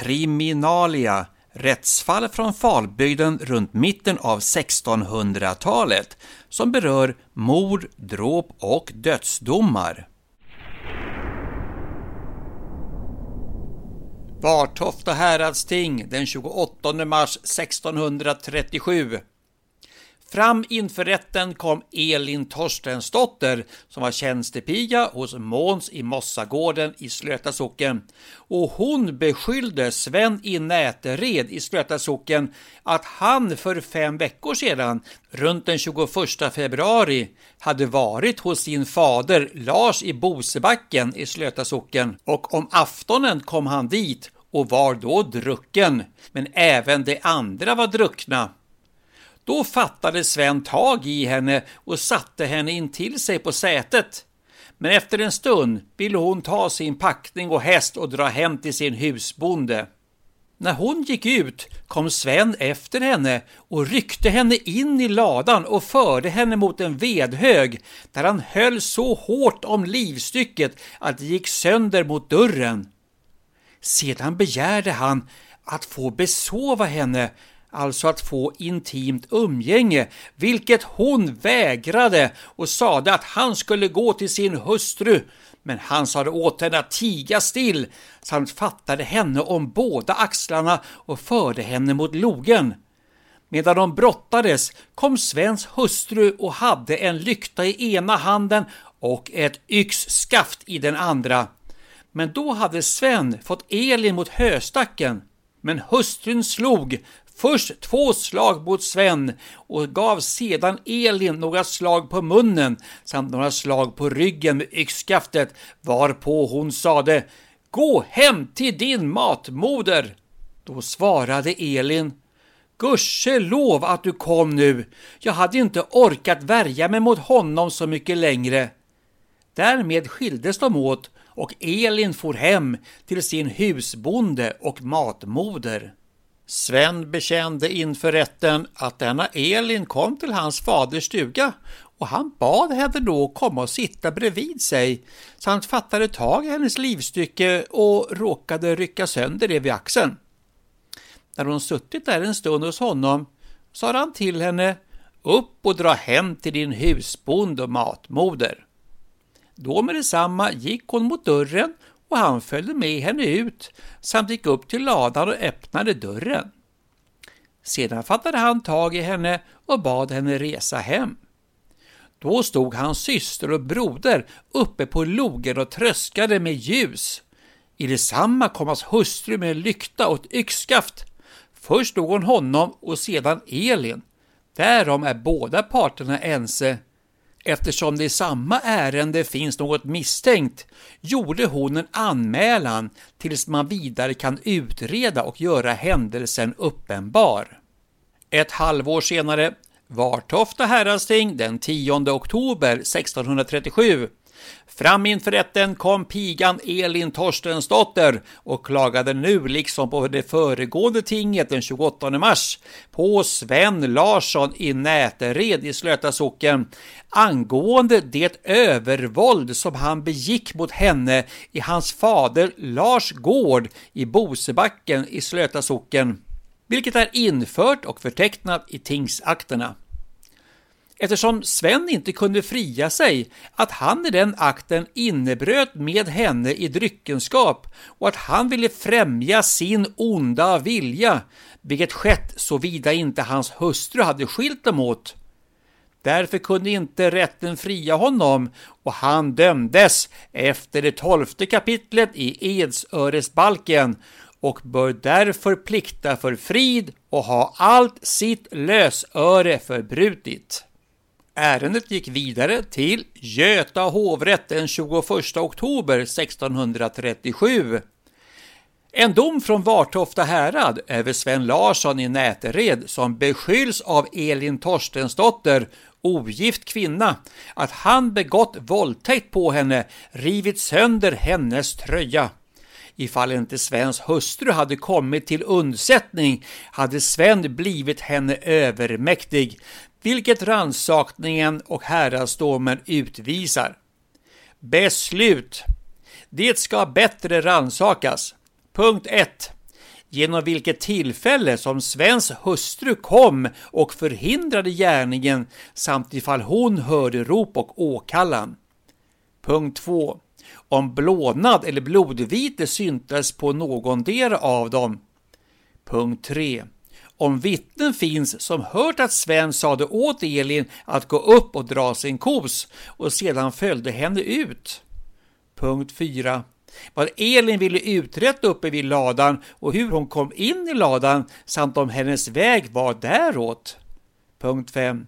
Kriminalia Rättsfall från Falbygden runt mitten av 1600-talet som berör mord, dråp och dödsdomar. Vartofta häradsting den 28 mars 1637 Fram inför rätten kom Elin Torstensdotter som var tjänstepiga hos Måns i Mossagården i Slöta socken. Och hon beskyllde Sven i Nätered i Slöta socken att han för fem veckor sedan, runt den 21 februari, hade varit hos sin fader Lars i Bosebacken i Slöta socken. Och om aftonen kom han dit och var då drucken, men även de andra var druckna. Då fattade Sven tag i henne och satte henne in till sig på sätet. Men efter en stund ville hon ta sin packning och häst och dra hem till sin husbonde. När hon gick ut kom Sven efter henne och ryckte henne in i ladan och förde henne mot en vedhög där han höll så hårt om livstycket att det gick sönder mot dörren. Sedan begärde han att få besova henne alltså att få intimt umgänge, vilket hon vägrade och sade att han skulle gå till sin hustru. Men han sade åt henne att tiga still samt fattade henne om båda axlarna och förde henne mot logen. Medan de brottades kom Svens hustru och hade en lykta i ena handen och ett yxskaft i den andra. Men då hade Sven fått Elin mot höstacken. Men hustrun slog, Först två slag mot Sven och gav sedan Elin några slag på munnen samt några slag på ryggen med yxskaftet varpå hon sade Gå hem till din matmoder! Då svarade Elin Gudskelov att du kom nu. Jag hade inte orkat värja mig mot honom så mycket längre. Därmed skildes de åt och Elin for hem till sin husbonde och matmoder. Sven bekände inför rätten att denna Elin kom till hans faders stuga och han bad henne då komma och sitta bredvid sig samt fattade tag i hennes livstycke och råkade rycka sönder det vid axeln. När hon suttit där en stund hos honom sa han till henne upp och dra hem till din husbond och matmoder. Då med detsamma gick hon mot dörren och han följde med henne ut samt gick upp till ladan och öppnade dörren. Sedan fattade han tag i henne och bad henne resa hem. Då stod hans syster och broder uppe på logen och tröskade med ljus. I detsamma kom hans hustru med lykta och ett yxskaft. Först stod hon honom och sedan Elin. Därom är båda parterna ense Eftersom det i samma ärende finns något misstänkt gjorde hon en anmälan tills man vidare kan utreda och göra händelsen uppenbar. Ett halvår senare, Vartofta häradsting den 10 oktober 1637 Fram inför rätten kom pigan Elin Torstensdotter och klagade nu, liksom på det föregående tinget den 28 mars, på Sven Larsson i Nätered i Slöta socken angående det övervåld som han begick mot henne i hans fader Lars gård i Bosebacken i Slöta socken, vilket är infört och förtecknat i tingsakterna eftersom Sven inte kunde fria sig att han i den akten innebröt med henne i dryckenskap och att han ville främja sin onda vilja, vilket skett såvida inte hans hustru hade skilt dem åt. Därför kunde inte rätten fria honom och han dömdes efter det tolfte kapitlet i Edsöresbalken och bör därför plikta för frid och ha allt sitt lösöre förbrutit. Ärendet gick vidare till Göta hovrätt den 21 oktober 1637. En dom från Vartofta härad över Sven Larsson i Nätered som beskylls av Elin Torstensdotter, ogift kvinna, att han begått våldtäkt på henne, rivit sönder hennes tröja. Ifall inte Svens hustru hade kommit till undsättning hade Sven blivit henne övermäktig, vilket rannsakningen och häradsdomen utvisar. Beslut. Det ska bättre ransakas. Punkt 1. Genom vilket tillfälle som Svens hustru kom och förhindrade gärningen samt ifall hon hörde rop och åkallan. Punkt 2. Om blånad eller blodvite syntes på någondera av dem. Punkt 3 om vittnen finns som hört att Sven sade åt Elin att gå upp och dra sin kos och sedan följde henne ut. Punkt 4. Vad Elin ville uträtta uppe vid ladan och hur hon kom in i ladan samt om hennes väg var däråt. Punkt 5.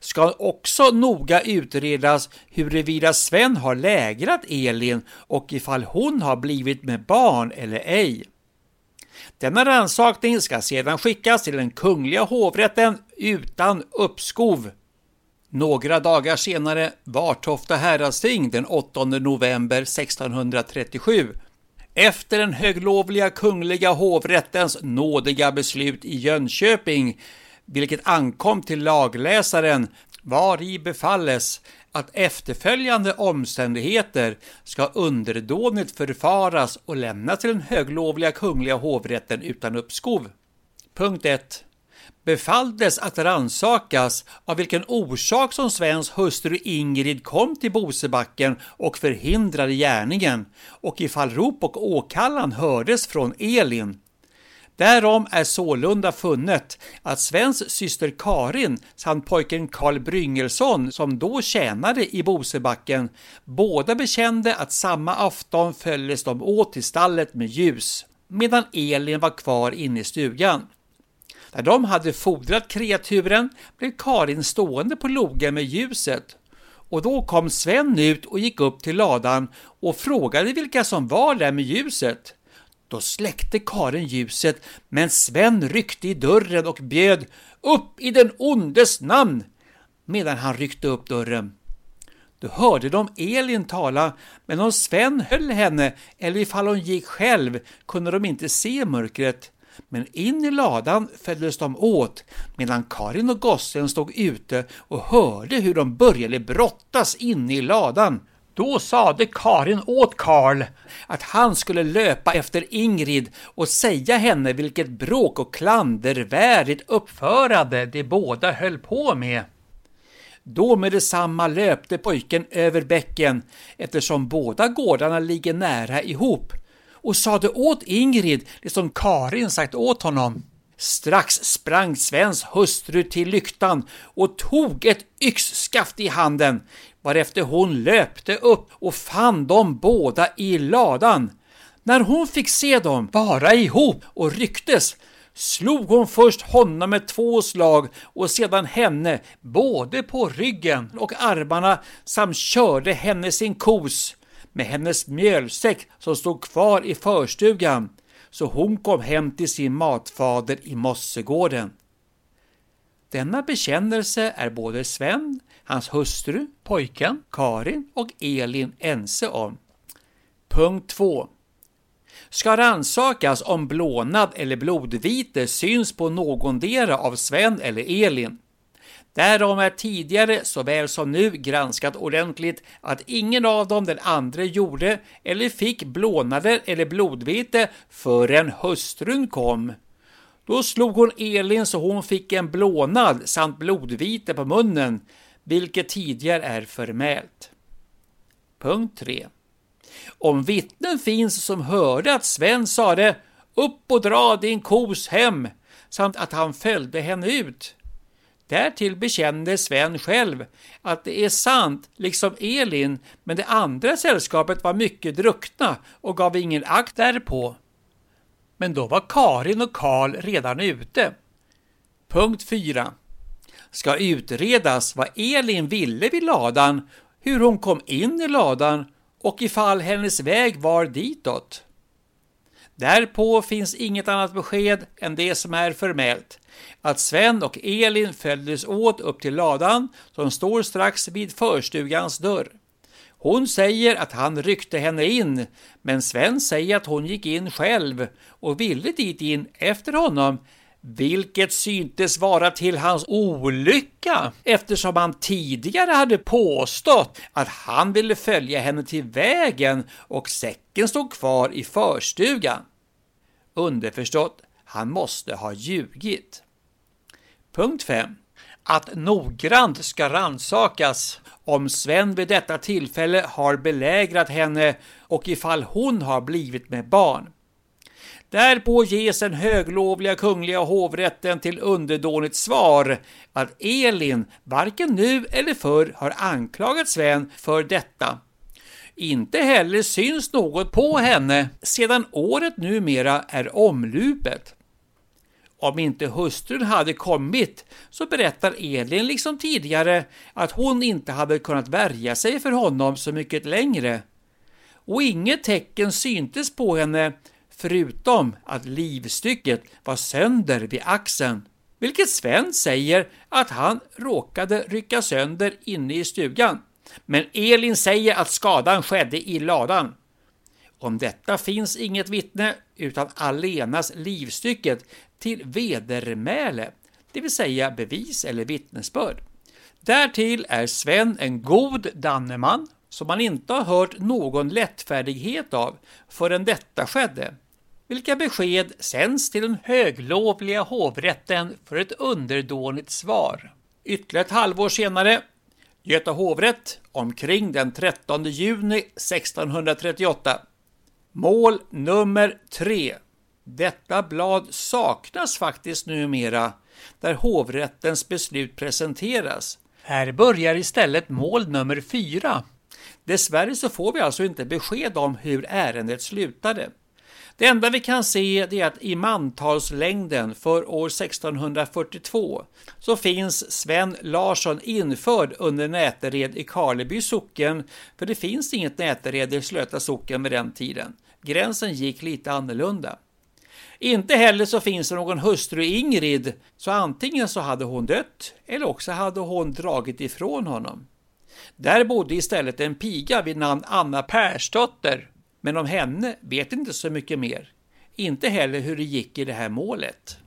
Ska också noga utredas huruvida Sven har lägrat Elin och ifall hon har blivit med barn eller ej. Denna rannsakning ska sedan skickas till den kungliga hovrätten utan uppskov. Några dagar senare Vartofta häradsting den 8 november 1637 efter den höglovliga kungliga hovrättens nådiga beslut i Jönköping, vilket ankom till lagläsaren, var i befalles att efterföljande omständigheter ska underdånigt förfaras och lämnas till den höglovliga kungliga hovrätten utan uppskov. Punkt 1 befalldes att ransakas av vilken orsak som Svens hustru Ingrid kom till Bosebacken och förhindrade gärningen och ifall rop och åkallan hördes från Elin. Därom är sålunda funnet att Svens syster Karin samt pojken Karl Bryngelsson som då tjänade i Bosebacken båda bekände att samma afton följdes de åt till stallet med ljus medan Elin var kvar inne i stugan. När de hade fodrat kreaturen blev Karin stående på logen med ljuset och då kom Sven ut och gick upp till ladan och frågade vilka som var där med ljuset. Då släckte Karin ljuset, men Sven ryckte i dörren och bjöd ”Upp i den ondes namn!” medan han ryckte upp dörren. Då hörde de Elin tala, men om Sven höll henne eller ifall hon gick själv kunde de inte se mörkret. Men in i ladan följdes de åt medan Karin och gossen stod ute och hörde hur de började brottas inne i ladan. Då sade Karin åt Karl att han skulle löpa efter Ingrid och säga henne vilket bråk och klandervärdigt uppförande de båda höll på med. Då med detsamma löpte pojken över bäcken eftersom båda gårdarna ligger nära ihop och sade åt Ingrid det som Karin sagt åt honom. Strax sprang Svens hustru till lyktan och tog ett yxskaft i handen, varefter hon löpte upp och fann dem båda i ladan. När hon fick se dem vara ihop och rycktes slog hon först honom med två slag och sedan henne både på ryggen och armarna samt körde henne sin kos med hennes mjölsäck som stod kvar i förstugan så hon kom hem till sin matfader i Mossegården. Denna bekännelse är både Sven, hans hustru, pojken, Karin och Elin ense om. Punkt 2. Ska ransakas om blånad eller blodvite syns på någondera av Sven eller Elin. Därom är tidigare såväl som nu granskat ordentligt att ingen av dem den andra gjorde eller fick blånader eller blodvite förrän hustrun kom. Då slog hon Elin så hon fick en blånad samt blodvite på munnen, vilket tidigare är förmält. Punkt 3. Om vittnen finns som hörde att Sven sade ”Upp och dra din kos hem” samt att han följde henne ut, Därtill bekände Sven själv att det är sant, liksom Elin, men det andra sällskapet var mycket druckna och gav ingen akt därpå. Men då var Karin och Karl redan ute. Punkt 4 ska utredas vad Elin ville vid ladan, hur hon kom in i ladan och ifall hennes väg var ditåt. Därpå finns inget annat besked än det som är förmält, att Sven och Elin följdes åt upp till ladan som står strax vid förstugans dörr. Hon säger att han ryckte henne in, men Sven säger att hon gick in själv och ville dit in efter honom, vilket syntes vara till hans olycka eftersom han tidigare hade påstått att han ville följa henne till vägen och säcken stod kvar i förstugan. Underförstått, han måste ha ljugit. Punkt 5. Att noggrant ska ransakas om Sven vid detta tillfälle har belägrat henne och ifall hon har blivit med barn. Därpå ges den höglovliga kungliga hovrätten till underdånigt svar att Elin varken nu eller förr har anklagat Sven för detta. Inte heller syns något på henne sedan året numera är omlupet. Om inte hustrun hade kommit så berättar Elin liksom tidigare att hon inte hade kunnat värja sig för honom så mycket längre. Och inget tecken syntes på henne förutom att livstycket var sönder vid axeln, vilket Sven säger att han råkade rycka sönder inne i stugan. Men Elin säger att skadan skedde i ladan. Om detta finns inget vittne utan allenas livstycket till vedermäle, det vill säga bevis eller vittnesbörd. Därtill är Sven en god danneman som man inte har hört någon lättfärdighet av förrän detta skedde. Vilka besked sänds till den höglovliga hovrätten för ett underdånigt svar. Ytterligare ett halvår senare, Göta hovrätt, omkring den 13 juni 1638. Mål nummer 3. Detta blad saknas faktiskt numera där hovrättens beslut presenteras. Här börjar istället mål nummer 4. Dessvärre så får vi alltså inte besked om hur ärendet slutade. Det enda vi kan se är att i mantalslängden för år 1642 så finns Sven Larsson införd under Nätered i Karleby socken, för det finns inget Nätered i Slöta socken vid den tiden. Gränsen gick lite annorlunda. Inte heller så finns det någon hustru Ingrid, så antingen så hade hon dött eller också hade hon dragit ifrån honom. Där bodde istället en piga vid namn Anna Persdotter men om henne vet inte så mycket mer. Inte heller hur det gick i det här målet.